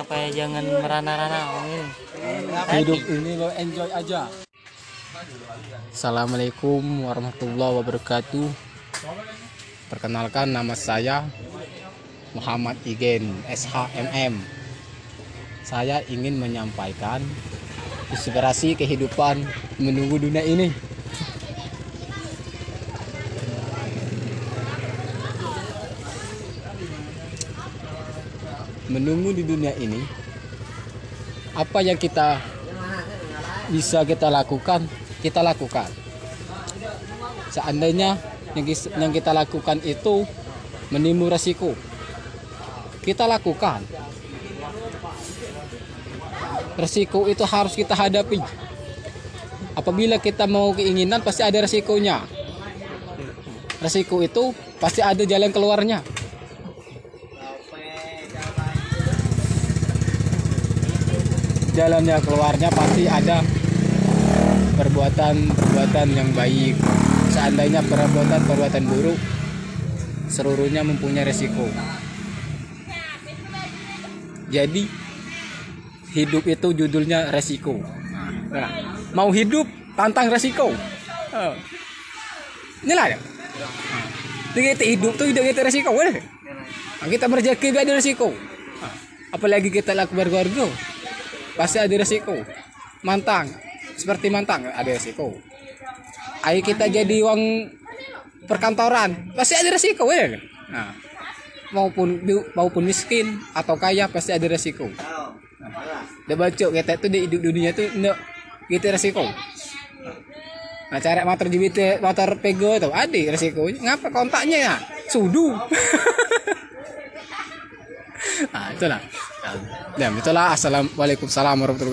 apa ya jangan merana-rana Om ini hidup ini lo enjoy aja. Assalamualaikum warahmatullahi wabarakatuh. Perkenalkan nama saya Muhammad Igen SHMM Saya ingin menyampaikan inspirasi kehidupan menunggu dunia ini Menunggu di dunia ini apa yang kita bisa kita lakukan kita lakukan. Seandainya yang, kita lakukan itu menimbul resiko kita lakukan. Resiko itu harus kita hadapi. Apabila kita mau keinginan pasti ada resikonya. Resiko itu pasti ada jalan keluarnya jalannya keluarnya pasti ada perbuatan-perbuatan yang baik. Seandainya perbuatan-perbuatan buruk, seluruhnya mempunyai resiko. Jadi hidup itu judulnya resiko. Nah, mau hidup tantang resiko. Oh. Inilah ya. Kita hidup tuh hidup kita resiko. Nah, kita berjaki ada resiko. Nah, apalagi kita laku berkeluarga pasti ada resiko. Mantang. Seperti mantang ada resiko. Ayo kita jadi uang perkantoran. Pasti ada resiko ya? Nah, maupun maupun miskin atau kaya pasti ada resiko. Udah baca kita tuh di hidup dunia tuh enggak gitu resiko. Nah cara motor JBT motor pego tuh ada resiko. Ngapa kontaknya? Ya sudu. Nah itulah nah itulah assalamualaikum warahmatullahi wabarakatuh